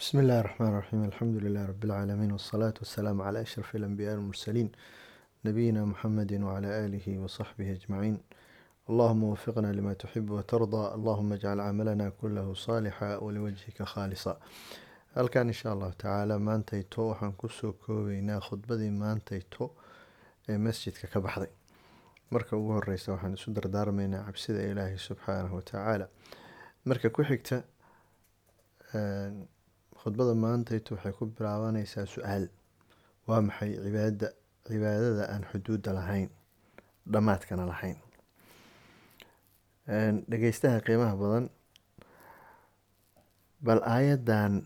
بسم الله الرحمن الرحيم الحمد لله رب العالمين والصلاة والسلام على أشرف الأنبياء والمرسلين نبينا محمد وعلى آله وصحبه أجمعين اللهم وفقنا لما تحب وترضى اللهم اجعل عملنا كله صالحا ولوجهك خالصا halkan insha allahu tacaala maantayto waxaan kusoo koobeynaa khudbadii maantayto ee masjidka ka baxday marka ugu horeysa waxaan isu dardaarmeynaa cabsida ilaahay subxaanahu watacaala marka ku xigta khudbada maantayto waxay ku bilaabaneysaa su'aal. Waa maxay cibaada cibaadada aan xuduudda lahayn? Dhammaadkana lahayn. Dhegeystaha qiimaha badan. Bal aayadan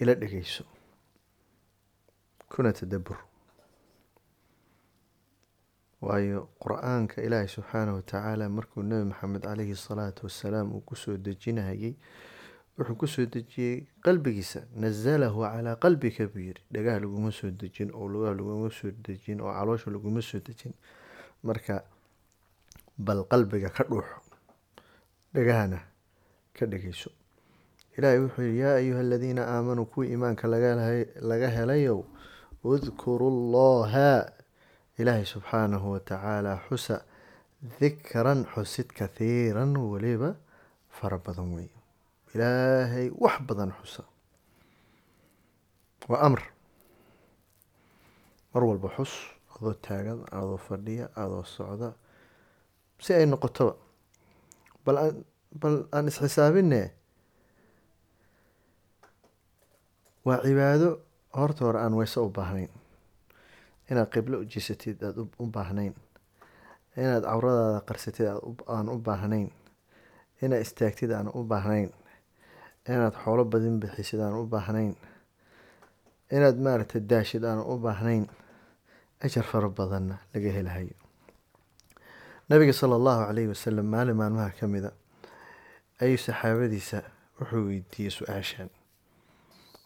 ila dhegeyso kuna tadabur waayo qur'aanka ilaahay subxaanahu watacaala markuu nebi maxamed caleyhi salaatu wasalaam uu ku soo dejinayay wuxuu ku soo dejiyey qalbigiisa. Nazalahu calaa qalbika buu yiri dhagaha laguma soo dejin oo lugaha laguma soo dejin oo caloosha laguma soo dejin. Marka bal qalbiga ka dhuuxo dhagahana ka dhegeyso ilaahay wuxuu yihi yaa ayuha aladiina aamanuu kuwii iimaanka laga helayow udkuru llaha ilaahay subxaanahu watacaala xusa dikran xusid kathiiran weliba fara badan wey ilaahay wax badan xusa. Waa amr. Mar walba xus adoo taagan adoo fadhiya adoo socda si ay noqotoba bal bal aan isxisaabine waa cibaado horta hore aan weyse u baahnayn. Inaad qiblo u jeesatid aada u baahnayn. Inaad cawradaada qarsatid aan u baahnayn. Inaad istaagtid aan u baahnayn inaad xoolo badin bixisid aan u baahnayn inaad maaragtay daashid aan u baahnayn ajar fara badanna laga helahayo nabiga sala allahu caleyhi wasalam maalin maalmaha ka mida ayuu saxaabadiisa wuxuu weydiiyey su'aashan.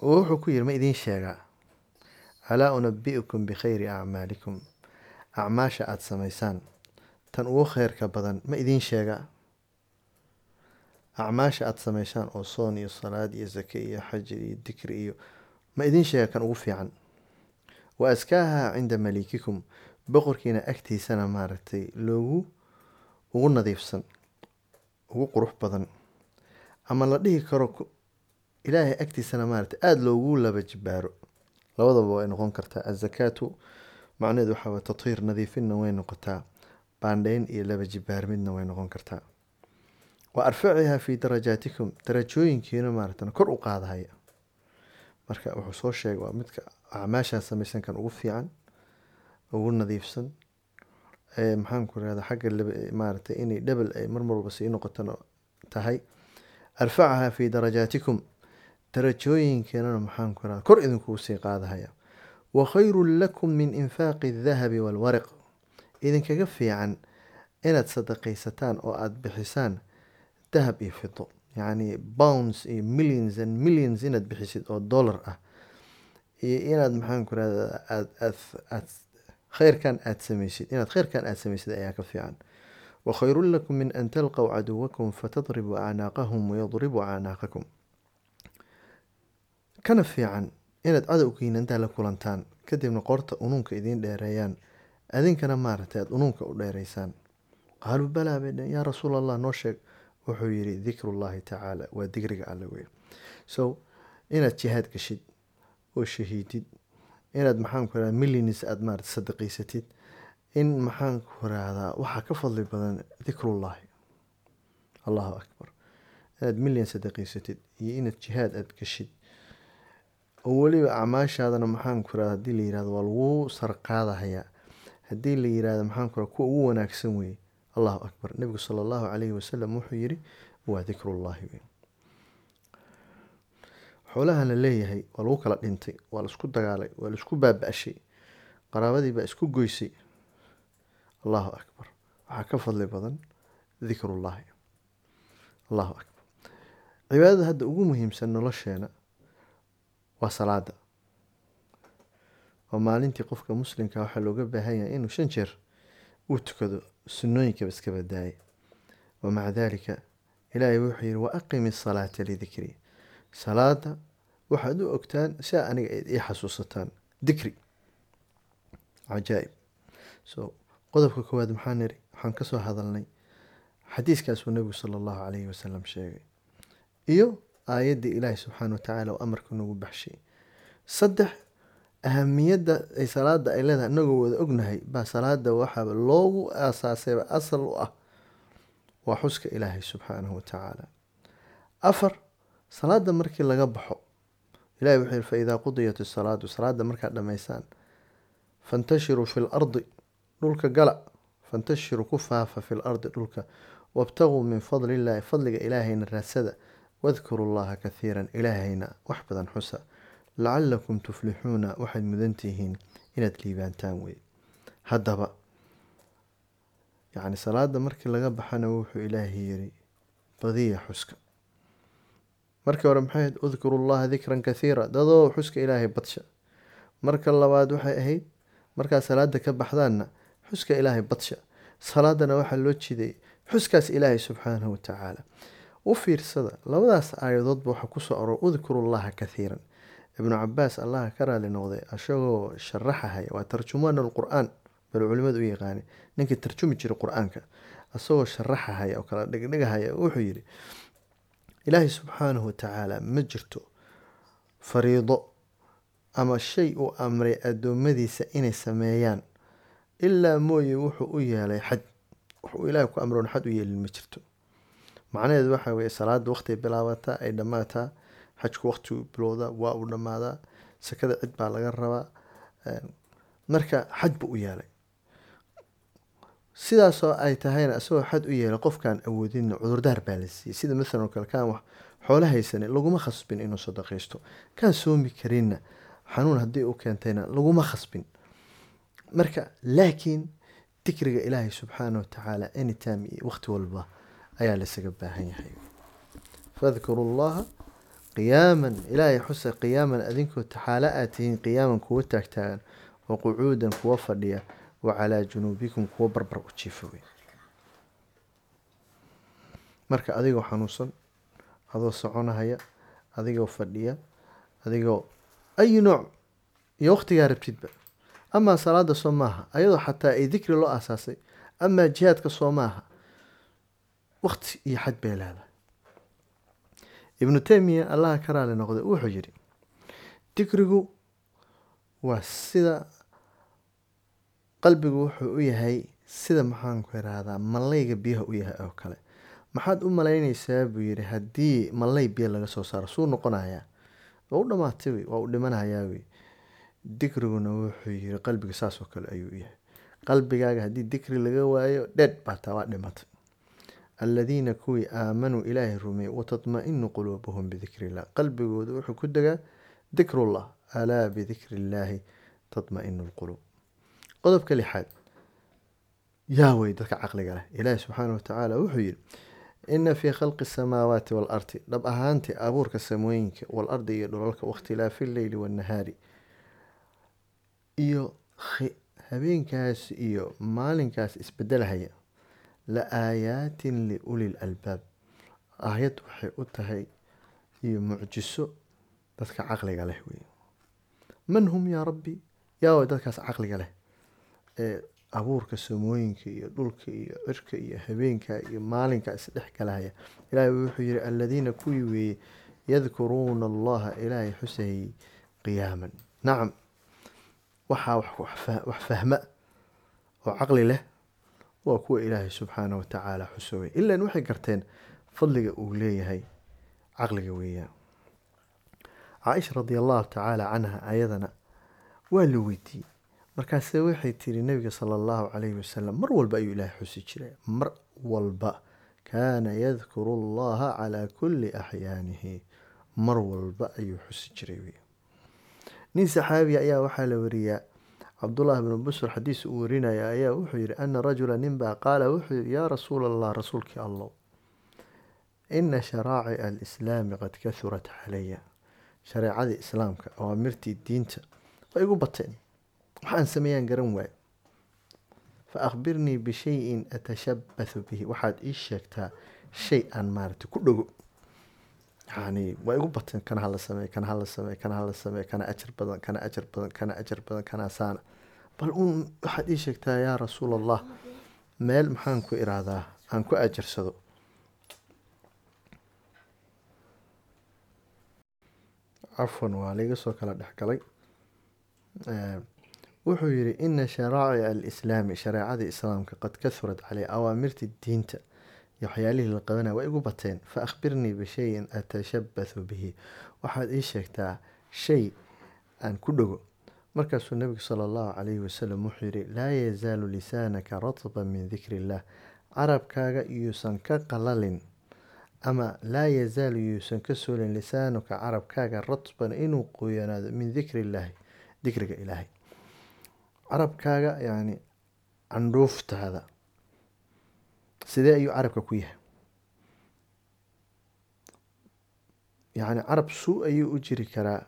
Oo wuxuu ku yiri ma idiin sheegaa? Alaa unabi'ukum bikhayri acmaalikum. Acmaasha aada samaysaan tan ugu kheyrka badan ma idiin sheegaa acmaasha aada samaysaan oo soon iyo salaad iyo sake iyo xaji iyo dikri iyo ma idiin sheega kan ugu fiican. Wa askaaha cinda malikikum boqorkiina agtiisana maaragtay loogu ugu nadiifsan ugu qurux badan. Ama la dhihi karo ilaahay agtiisana maaragtay aada loogu laba jibaaro labadaba way noqon kartaa. Azakaatu macnaheedu waxaa way tathiir nadiifinna way noqotaa. Baandheyn iyo laba jibaarmidna way noqon kartaa wa arfaciha fii darajaatikum darajooyinkiina maaragtan kor u qaadahaya. Marka wuxuu soo sheegay waa midka acmaashaan samaysan ugu fiican ugu nadiifsan. Maxaanku irahda xagga maaragtay inay dhebel ay mar sii noqotana tahay. Arfacaha fii darajaatikum darajooyinkeenana maxaanku kor idinkugu sii qaadahaya. Wa khayrun lakum min infaaqi adahabi waalwariq idinkaga fiican inaad sadaqaysataan oo aada bixisaan dahab iyo fido yacni bounds iyo millions and millions inaad bixisid oo dollar ah iyo inaad maxaanku irahda aad aad aad kheyrkan aada samaysid inaad kheyrkan aada samaysid ayaa ka fiican wa khayrun lakum min an talqow caduwakum fatadribuu acnaaqahum wayadribuu acnaaqakum kana fiican inaad cadowgiina intaa la kulantaan kadibna qorta unuunka idiin dheereeyaan adinkana maaragtay aada unuunka u dheereysaan qaaluu balaa bay dheen yaa rasuul allah noo sheeg wuxuu yidhi dikrullahi tacaala waa digriga alle wey so inaad jihaad gashid oo shahiidid inaad maxaanku irahda millions aada maarata sadaqaysatid in maxaanku irahdaa waxaa ka fadli badan dikrullahi. Allahu akbar. Inaad million sadaqaysatid iyo inaad jihaad aada gashid oo weliba acmaashaadana maxaanku irahda haddii la yiraahdo waa lagu sarqaadahayaa haddii la yiraahdo maxaanku irahda kuwa ugu wanaagsan weeye allahu akbar. Nebigu sala allahu caleyhi wasalam wuxuu yiri waa dikrullahi wey xoolahan la leeyahay waa lagu kala dhintay waa la isku dagaalay waa la isku baaba-shay qaraabadii baa isku goysay. Allahu akbar. Waxaa ka fadli badan dikrullahi. Allahu akbar. Cibaadada hadda ugu muhiimsan nolosheena waa salaada. Oo maalintii qofka muslimka waxaa looga baahan yahay inuu shan jeer uu tukado sunnooyinkaba iska badaayay wamaca daalika ilaahay wuxuu yidhi wa aqimi asalaata lidikri. Salaada waxaad u ogtaan si aniga ii xasuusataan. Dikri. Cajaa'ib. So qodobka koowaad maxaa niri? Waxaan ka soo hadalnay xadiiskaasuu nebigu sala allahu calayhi wasalam sheegay. Iyo aayaddii ilaahi subxaana wa tacaala oo amarka nagu baxshay. Saddex ahamiyadda ay salaada ay leedahay inagoo wada ognahay baa salaada waxaaba loogu aasaasayba asal u ah waa xuska ilaahay subxaanahu wa tacaala. Afar salaada markii laga baxo ilahi wuxuu yihi faidaa qudiyat isalaatu salaada markaad dhammaysaan fantashiruu fi lardi dhulka gala fantashiruu ku faafa fi lardi dhulka wabtaguu min fadli illaahi fadliga ilaahayna raadsada wadkuru llaha kathiiran ilaahayna wax badan xusa lacalakum tuflixuuna waxaad mudantihiin inaad liibaantaan wey haddaba yacni salaada markii laga baxana wuxuu ilaahay yiri badiya xuska markii hore maxay ahayd udkuru llaha dikran kathiira dadoo xuska ilaahay badsha marka labaad waxay ahayd markaad salaada ka baxdaanna xuska ilaahay badsha salaadana waxaa loo jiday xuskaas ilaahay subxaanahu watacaala u fiirsada labadaas aayadoodba waxaa ku soo aror udkuru llaha kathiiran ibnu cabaas allaha ka raali noqday isagoo sharaxahaya waa tarjumaan alqur-aan bal culimadu u yaqaani ninkii tarjumi jiray qur'aanka isagoo sharaxahaya oo kala dhigdhigahaya wuxuu yidhi ilaahay subxaanahu watacaala ma jirto fariido ama shay uu amray addoommadiisa inay sameeyaan ilaa mooye wuxuu u yeelay xad wuxuu ilaahay ku amroon xad u yeelin ma jirto. Macnaheedu waxa weye salaada waqti bilaabataa ay dhammaataa xajku waqtigu bilowdaa waa uu dhammaadaa sakada cid baa laga rabaa marka xaj buu u yeelay sidaasoo ay tahayna isagoo xad u yeelay qofkaan awoodinna cudurdaar baa la siiyey. Sida masalan oo kale kaan wax xoolo haysanin laguma khasbin inuu sadaqaysto. Kaan soomi karinna xanuun haddii u keentayna laguma khasbin. Marka laakiin dikriga ilaahay subxaana watacaala anytime iyo waqti walba ayaa lasaga baahan yahay. Fadkuru llaha qiyaaman ilaahay xusa qiyaaman adinkoo taxaala aad tihiin qiyaaman kuwa taagtaagan wa qucuudan kuwa fadhiya wa calaa junuubikum kuwa barbar u jiifa wey marka adigoo xanuunsan adoo soconahaya adigoo fadhiya adigoo ayi nooc iyo waqtigaa rabtidba. Amaa salaada soo maaha ayadoo xataa ay dikri loo aasaasay amaa jihaadka soo maaha waqti iyo xad bay leedahay ibnu teymiya allaha ka raali noqday wuxuu yidhi dikrigu waa sida qalbigu wuxuu u yahay sida maxaanku irahdaa mallayga biyaha u yahay oo kale. Maxaad u malaynaysaa buu yidhi haddii mallay biyo laga soo saaro suu noqonayaa waa u dhamaatay wey waa u dhimanayaa wey. Dikriguna wuxuu yiri qalbiga saas oo kale ayuu yahay. Qalbigaaga haddii dikri laga waayo dheed baataa waa dhimatay aladiina kuwii aamanuu ilaahay rumeeyey watatma-inu quluubuhum bidikri illah qalbigooda wuxuu ku degaa dikrullah alaa bidikri illaahi tatma-inu lquluub qodobka lixaad yaa wey dadka caqliga leh. Ilaahi subxaana watacaala wuxuu yidhi ina fii khalqi asamaawaati waalardi dhab ahaantii abuurka samooyinka waalardi iyo dhulalka wakhtilaafi illeyli waannahaari iyo habeenkaas iyo maalinkaas isbedelahaya la aayaatin liulil albaab aayad waxay u tahay iyo mucjiso dadka caqliga leh wey man hum yaa rabbi? Yaa way dadkaas caqliga leh. Ee abuurka samooyinka iyo dhulka iyo cirka iyo habeenka iyo maalinka isdhex galahaya ilaahay wuxuu yihi aladiina kuwii weeye yadkuruuna allaha ilaahay xusayay qiyaaman. Nacam waxaa wax fahma oo caqli leh waa kuwa ilaahay subxaana watacaala xusoway ilan waxay garteen fadliga uu leeyahay caqliga weeyaan. Caaisha radi allahu tacaala canha ayadana waa la weydiiyey. Markaase waxay tiri nabiga sala allahu calayhi wasalam mar walba ayuu ilaahay xusi jiray. Mar walba kaana yadkuru allaha calaa kulli axyaanihi. Mar walba ayuu xusi jiray wey nin saxaabiya ayaa waxaa la wariyaa cabdullahi bnu busr xadiis uu warinaya ayaa wuxuu yihi ana rajula ninbaa qaala wuxuu yihi yaa rasuula allah rasuulkii allow ina sharaacica alislaami qad kahurat calaya shareecadii islaamka awaamirtii diinta way igu bateen. Waxaan sameeyaan garan waayo. Fa akhbirnii bishayin atashabathu bihi. Waxaad ii sheegtaa shay aan maaragtay ku dhogo yani waa igu bateen kana hala sameey kana hala sameey kana hala sameey kana ajar badan kana ajar badan kana ajar badan kana saana bal uun waxaad ii sheegtaa yaa rasuul allah meel maxaan ku iraadaa? Aan ku ajarsado cafwan waa laiga soo kala dhexgalay wuxuu yidhi ina sharaa'ica alislaami shareecada islaamka qad kahurat caley awaamirta diinta iyo waxyaalihii la qabanaya waa igu bateen. Fa akhbirnii bishayin atashabathu bihi. Waxaad ii sheegtaa shay aan ku dhogo. Markaasuu nabigu sala allahu calayhi wasalam wuxuu yidhi laa yazaalu lisaanaka ratban min dikri illah carabkaaga yuusan ka qalalin ama laa yazaalu yuusan ka soolin lisaanuka carabkaaga ratban inuu qoyanaado min dikri illaahi dikriga ilaahay. Carabkaaga yani candhuuftaada sidee ayuu carabka ku yahay? Yacni carab suu ayuu u jiri karaa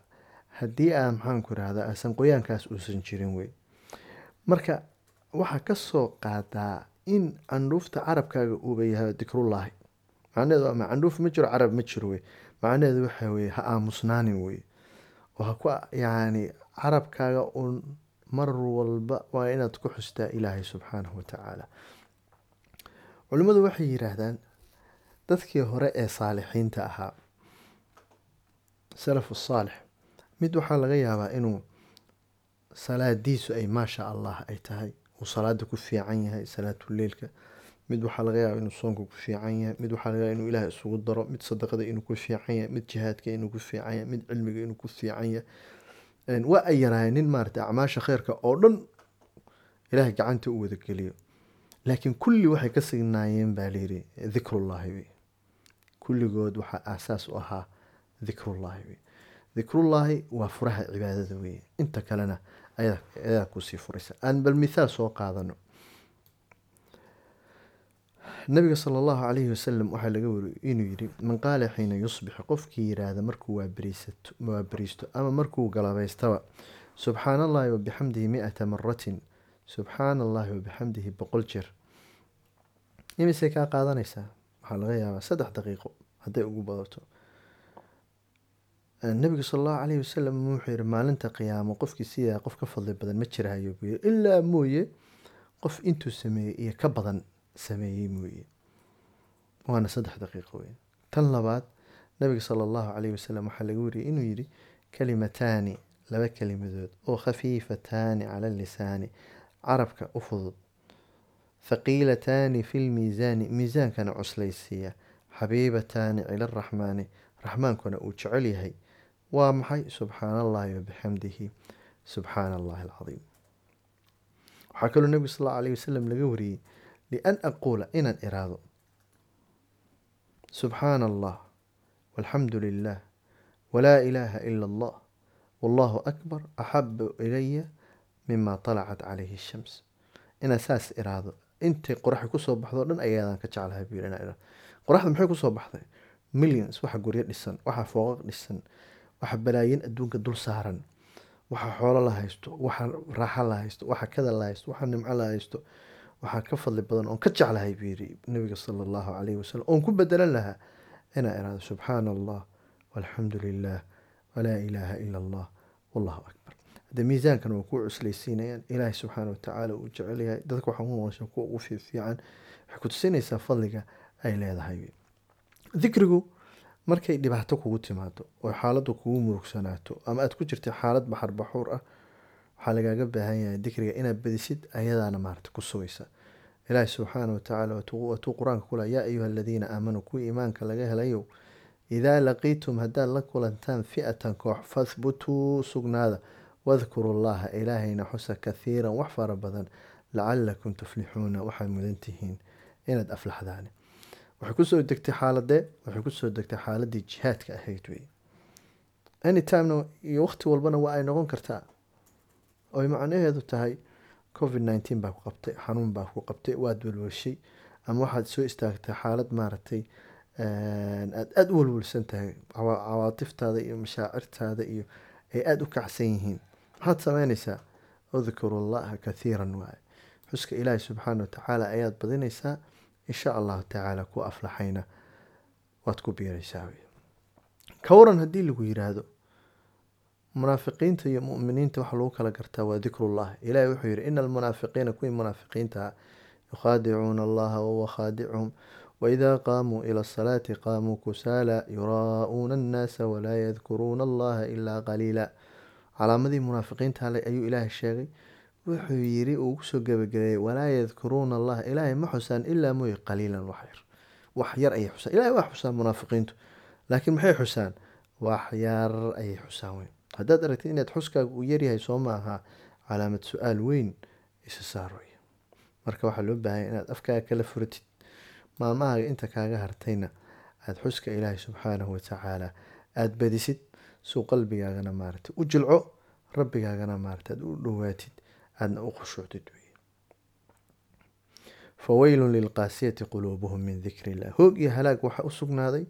haddii aa maxaanku irahdaa asan qoyaankaas uusan jirin wey. Marka waxaa ka soo qaadaa in candhuufta carabkaaga uuba yahay dikrullaahi macnaheedu ama candhuuf ma jiro carab ma jiro wey. Macnaheedu waxa weye ha aamusnaanin wey. Oo ha ku yacni carabkaaga un mar walba waa inaad ku xustaa ilaahay subxaanahu watacaala culimmadu waxay yidhaahdaan dadkii hore ee saalixiinta ahaa. Salafu saalix mid waxaa laga yaabaa inuu salaadiisu ay maasha allah ay tahay. Uu salaada ku fiican yahay salaatuleilka mid waxaa laga yaaba inuu soonka ku fiican yahay. Mid waxaa laga yaaba inuu ilaah isugu daro. Mid sadaqada inuu ku fiican yahay. Mid jihaadka inuu ku fiican yahay. Mid cilmiga inuu ku fiican yahay. Waa ay yaraayeen nin maarata acmaasha kheyrka oo dhan ilaahay gacanta u wadageliyo laakiin kulli waxay ka signaayeen baa layidhi dikrullaahi wey kulligood waxaa aasaas u ahaa dikrullaahi wey dikrullaahi waa furaha cibaadada weye inta kalena ayadaa ku sii furaysa. Aan bal mithaal soo qaadano. Nabiga sala allahu calayhi wasalam waxaa laga wari inuu yidhi man qaala xiina yusbixu qofkii yidhaahda markuu waa beriisto ama markuu galabaystaba subxaana allahi wabixamdihi mi-ata maratin subxaana allahi wabixamdihi boqol jeer. Imisay kaa qaadanaysaa waxaa laga yaabaa saddex daqiiqo hadday ugu badato nabigu sala allahu calayhi wasalam wuxuu yihi maalinta qiyaamo qofkii sidaa qof ka fadli badan ma jirahayo buu yiri ilaa mooye qof intuu sameeyey iyo ka badan sameeyey mooye. Waana saddex daqiiqo weyn. Tan labaad nabiga sala allahu calayhi wasalam waxaa laga wariyey inuu yidhi kalimataani laba kelimadood oo khafiifataani cala lisaani carabka u fudud. Thaqiilataani fi lmiisaani miisaankana cuslaysiiya. Xabiibataani cila araxmaani raxmaankuna uu jecel yahay. Waa maxay? Subxaana allahi wabixamdihi subxaana allahi alcadiim. Waxaa kaloo nebigu sal allau alayh wasalam laga wariyey lian aquula inaan iraado subxaana allah walxamdu lilah walaa ilaaha ila allah wallahu akbar axabu ilaya mima talacat calayhi shams. Inaan saas iraado. Intay qoraxi ku soo baxdo o dhan ayaadaan ka jeclahay buu inaan iraado. Qoraxda maxay ku soo baxday? Millions waxa guryo dhisan waxa fooqaq dhisan waxa balaayin adduunka dul saaran waxa xoolo la haysto waxa raaxa la haysto waxa kada la haysto waxa nimco la haysto. Waxaa ka fadli badan oon ka jeclahay buu yiri nabiga sala allahu calayhi wasalam oon ku bedelan lahaa inaan iraado subxaana allah walxamdu lilah walaa ilaaha ila allah wallahu akbar hadde miisaankan waa ku cuslaysiinayaan ilaahay subxaana watacaala uu jecel yahay. Dadka waxaa noqosha kuwa ugu fiifiican waxay ku tusinaysaa fadliga ay leedahay. Dikrigu markay dhibaato kugu timaado oo xaaladdu kugu murugsanaato ama aad ku jirta xaalad baxar baxuur ah waxaa lagaaga baahan yahay dikriga inaad badisid ayadaana maarata ku sugaysa. Ilaahi subxaana watacaala watuu qur'aanka kula yaa ayuha aladiina aamanuu kuwii iimaanka laga helayow. Idaa laqiitum haddaad la kulantaan fi'atan koox fahbutuu sugnaada wadkuru llaha ilaahayna xusa kathiiran wax fara badan lacalakum tuflixuuna waxaad mudan tihiin inaad aflaxdaan waxay ku soo degtay xaaladee waxay ku soo degtay xaaladii jihaadka ahayd wey. Anytimena iyo waqti walbana waa ay noqon kartaa. Oy macnaheedu tahay covid nineteen baa ku qabtay xanuun baa ku qabtay waad walwalshay ama waxaad soo istaagtay xaalad maaragtay aada aada u walwalsan tahay cawaatiftaada iyo mashaacirtaada iyo ay aada u kacsan yihiin maxaad sameynaysaa udkuru llaha kathiiran waaye. Xuska ilaahi subxaana watacaala ayaad badinaysaa? Insha allahu tacaala ku aflaxayna. Waad ku biiraysaa wey ka waran haddii lagu yiraahdo munaafiqiinta iyo mu'miniinta waxa lagu kala gartaa waa dikrullah ilahi wuxuu yihi ina almunaafiqiina kuwii munaafiqiinta ah yukhaadicuuna allaha wahuwa khaadicuhum waidaa qaamuu ila asalaati qaamuu kusaala yuraa'uuna annaasa walaa yadkuruuna allaha ilaa qaliila calaamadii munaafiqiinta ale ayuu ilaahay sheegay. Wuxuu yiri uu ku soo gebagabeeyey walaa yadkuruuna allaha ilaahay ma xusaan ilaa mooye qaliilan wax wax yar ayay xusaan. Ilahay waa xusaan munaafiqiintu. Laakiin maxay xusaan? Wax yar ayay xusaan weyn. Haddaad aragtid inaad xuskaaga uu yaryahay soo ma aha calaamad su'aal weyn isa saar wey marka waxaa loo baahanya inaad afkaaga kala furatid. Maalmahaaga inta kaaga hartayna aada xuska ilaahay subxaanahu watacaala aada badisid suu qalbigaagana maaragtay u jilco rabbigaagana maaragtay aada u dhowaatid aadna u khushuucdid wey faweylun lilqaasiyati quluubuhum min dikri illah hoog iyo halaag waxaa u sugnaaday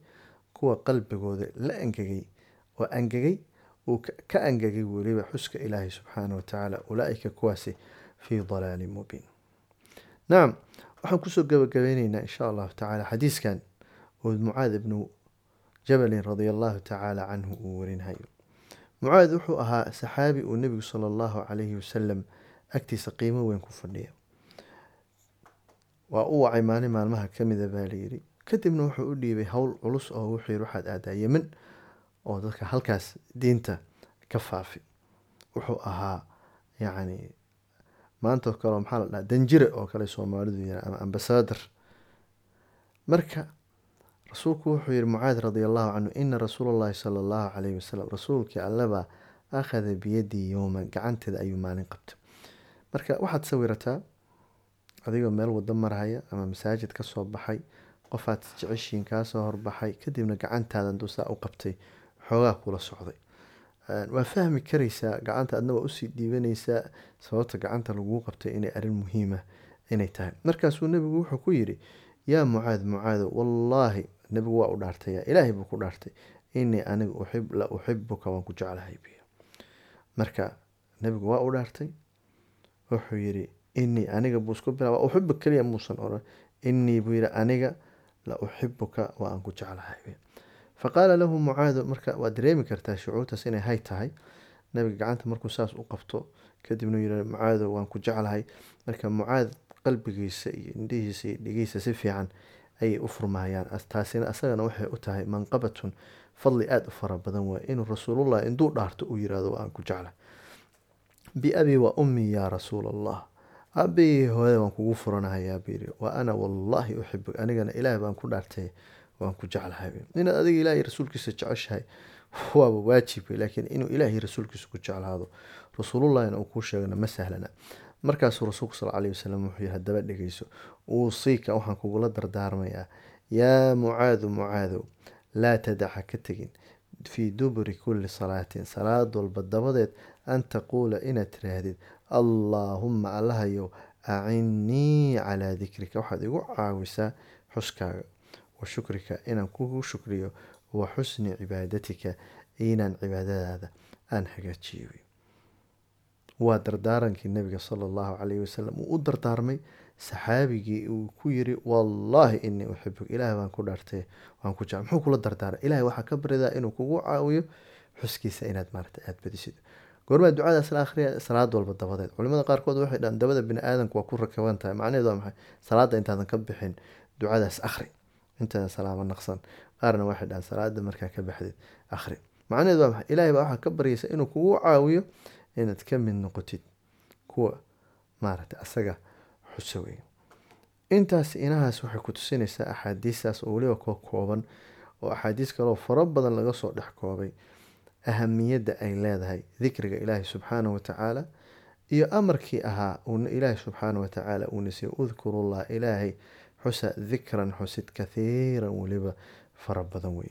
kuwa qalbigooda la angegay oo angegay uu ka angegay weliba xuska ilaahay subxaanahu watacaala ulaa-ika kuwaasi fii dalaalin mubiin. Nacam waxaan ku soo gabagabeyneynaa insha allahu tacaala xadiiskan oo mucaad ibnu jabalin radia allahu tacaala canhu uu warinhayo mucaad wuxuu ahaa saxaabi uu nebigu sala allahu calayhi wasalam agtiisa qiimo weyn ku fadhiya. Waa u wacay maalin maalmaha kamida baa layidhi kadibna wuxuu u dhiibay howl culus oo wuxuu yidhi waxaad aadaa yemen oo dadka halkaas diinta ka faafi. Wuxuu ahaa yacni maanta kale maxaa la dhaha danjire oo kale soomaalidu yira ama ambasador marka rasuulku wuxuu yihi mucaad radi allahu canhu ina rasuula allahi sala allahu calayhi wasalam rasuulkii allebaa akhada biyadii yowman gacanteeda ayuu maalin qabtay. Marka waxaad sawirataa adigoo meel wado marhaya ama masaajid ka soo baxay qofaad jeceshiin kaasoo horbaxay kadibna gacantaada duusaa u qabtay xoogaa kula socday. Waa fahmi karaysaa gacanta adna u sii dhiibanaysaa sababta gacanta laguu qabtay inay arrin muhiima inay tahay. Markaasuu nebigu wuxuu ku yidhi yaa mucaad mucaado wallaahi nebigu waa u dhaartaya ilaahay buu ku dhaartay inii aniga la uxibuka waan ku jeclahay biyo. Marka nebigu waa u dhaartay wuxuu yidhi inii aniga buu isku bila waa uxibu keliya muusan oran. Inii buu yidhi aniga la uxibuka waa ku jeclahay faqaala lahu mucaadu marka waad dareemi kartaa shucuurtaas inay hay tahay nabiga gacanta markuu saas u qabto kadibna yiri mucaado waan ku jeclahay. Marka mucaad qalbigiisa iyo indhihiisa iyo dhigiisa si fiican ayay u furmayaan taasina asagana waxay u tahay manqabatun. Fadli aada u fara badan waay inuu rasuulullah induu dhaarto uu yiraahdo waan ku jeclahay biabi wa ummi yaa rasuul allah abi hooyada waan kugu furanahayaa buu wa ana wallaahi uxibuk anigana ilaah baan ku dhaartay waan ku jeclahay. Inaad adiga ilaahay rasuulkiisa jeceshahay waaba waajib laakiin inuu ilaahay rasuulkiisa ku jeclaado rasuulullahina uu kuu sheegana ma sahlana markaasuu rasuulku sal alayhi wasalam wuxuu yihi hadaba dhegeyso uusiika waxaan kugula dardaarmayaa. Yaa mucaadu mucaadow laa tadaca ka tegin. Fii duburi kulli salaatin salaad walba dabadeed an taquula inaad tiraahdid allaahumma allahayow acinnii calaa dikrika. Waxaad igu caawisaa xuskaaga wa shukrika inaan kugu shukriyo wa xusni cibaadatika inaan cibaadadaada aan hagaajiyo waa dardaarankii nabiga sala allahu calayhi wasalam uu u dardaarmay. Saxaabigii uu ku yiri wallaahi inii uxibuk ilaah baan ku dhaartay waan ku jecel. Muxuu kula dardaaray ilahay waxaa ka baridaa inuu kugu caawiyo xuskiisa inaad maarata aada badisid. Goormaa ducadaas la akhriya salaad walba dabadeed. Culimada qaarkood waxay dhahan dabada bini aadamku waa ku rakaban tahay. Macnaheed waa maxay? Salaada intaadan ka bixin ducadaas akhri. Intaadan salaamo naqsan. Qaarna waxay dhahan salaada markaa ka baxdid akhri. Macnaheed waa maxay? Ilaahay baa waxaa ka baryaysa inuu kugu caawiyo inaad ka mid noqotid kuwa maaragtay asaga xuso wey intaas inahaas waxay ku tusinaysaa axaadiistaas oo weliba ka kooban oo axaadiis kaloo faro badan laga soo dhex koobay ahamiyadda ay leedahay dikriga ilaahi subxaanahu watacaala iyo amarkii ahaa ilaahi subxaanahu watacaala uuna siiyey udkurullah ilaahay xusa dikran xusid kathiiran weliba fara badan wey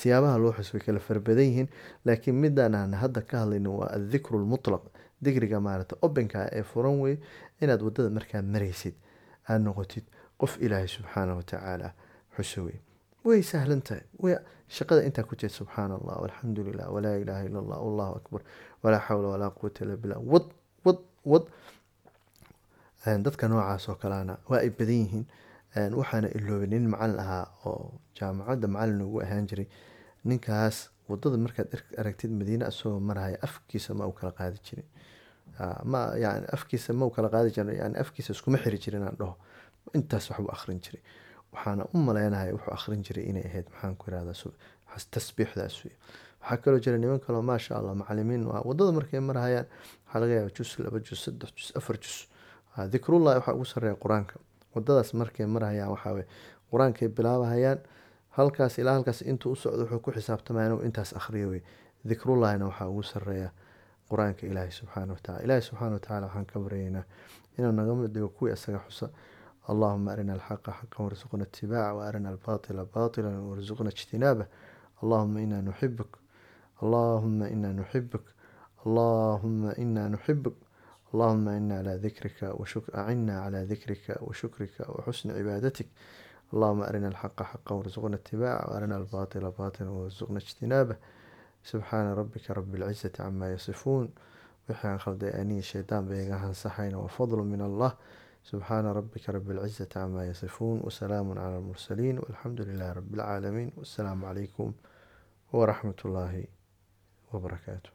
siyaabaha loo xus way kala farabadan yihiin laakiin midaan aan hadda ka hadlayno waa adikru lmutlaq dikriga maarata obenka ee furan wey inaad waddada markaa maraysid aada noqotid qof ilaahay subxaanahu watacaala xuso wey way sahlan tahay way shaqada intaa ku jeed subxaana allah walxamdu lilah walaa ilaaha illa allah allahu akbar walaa xawla walaa quwata illa billah wad wad wad dadka noocaas oo kalena waa ay badan yihiin waxaana iloobay nin macalin ahaa oo jaamacadda macalin ugu ahaan jiray. Ninkaas waddada markaad ar- aragtid madiine asagoo maraya afkiisa ma u kala qaadi jirin. Ah, ma yani afkiisa ma u kala qaadi jirin yani afkiisa iskuma xiri jirin aan dhaho. Intaas waxbuu akhrin jiray. Waxaana u maleynahay wuxuu akhrin jiray inay ahayd maxaan ku irahdaa tasbiixdaas wey waxaa kaloo jira niman kaloo maasha allah macalimiin waddada markay marahayaan waxaa laga yaabaa jus laba jus saddex jus afar jus Ah, dikrullahi waxaa ugu sarreeya qur'aanka wadadaas markay marayaan waxaa weye qur'aankay bilaabahayaan halkaas ilaa halkaas intuu usocdo wuxuu ku xisaabtamaya inuu intaas akhriyo wey dikrullahina waxaa ugu sareeya qur'aanka ilaahay subxaana watacala ilaahay subxaana watacala waxaan ka baryaynaa inuu naga dhigo kuwii isaga xusa. Allahuma arina alxaqa xaqan warsuqna itibaaca waarina arina albatila warsuqna ijtinaaba. Allahuma inaa nuxibuk allahuma inaa nuxibuk allahuma inaa nuxibuk اللهم إنا على ذكرك وشكر أعنا على ذكرك وشكرك وحسن عبادتك اللهم أرنا الحق حقا وارزقنا اتباعه وأرنا الباطل باطلا وارزقنا اجتنابه سبحان ربك رب العزة عما يصفون وحيان خلدي أني الشيطان بيغاهن صحين وفضل من الله سبحان ربك رب العزة عما يصفون وسلام على المرسلين والحمد لله رب العالمين والسلام عليكم ورحمة الله وبركاته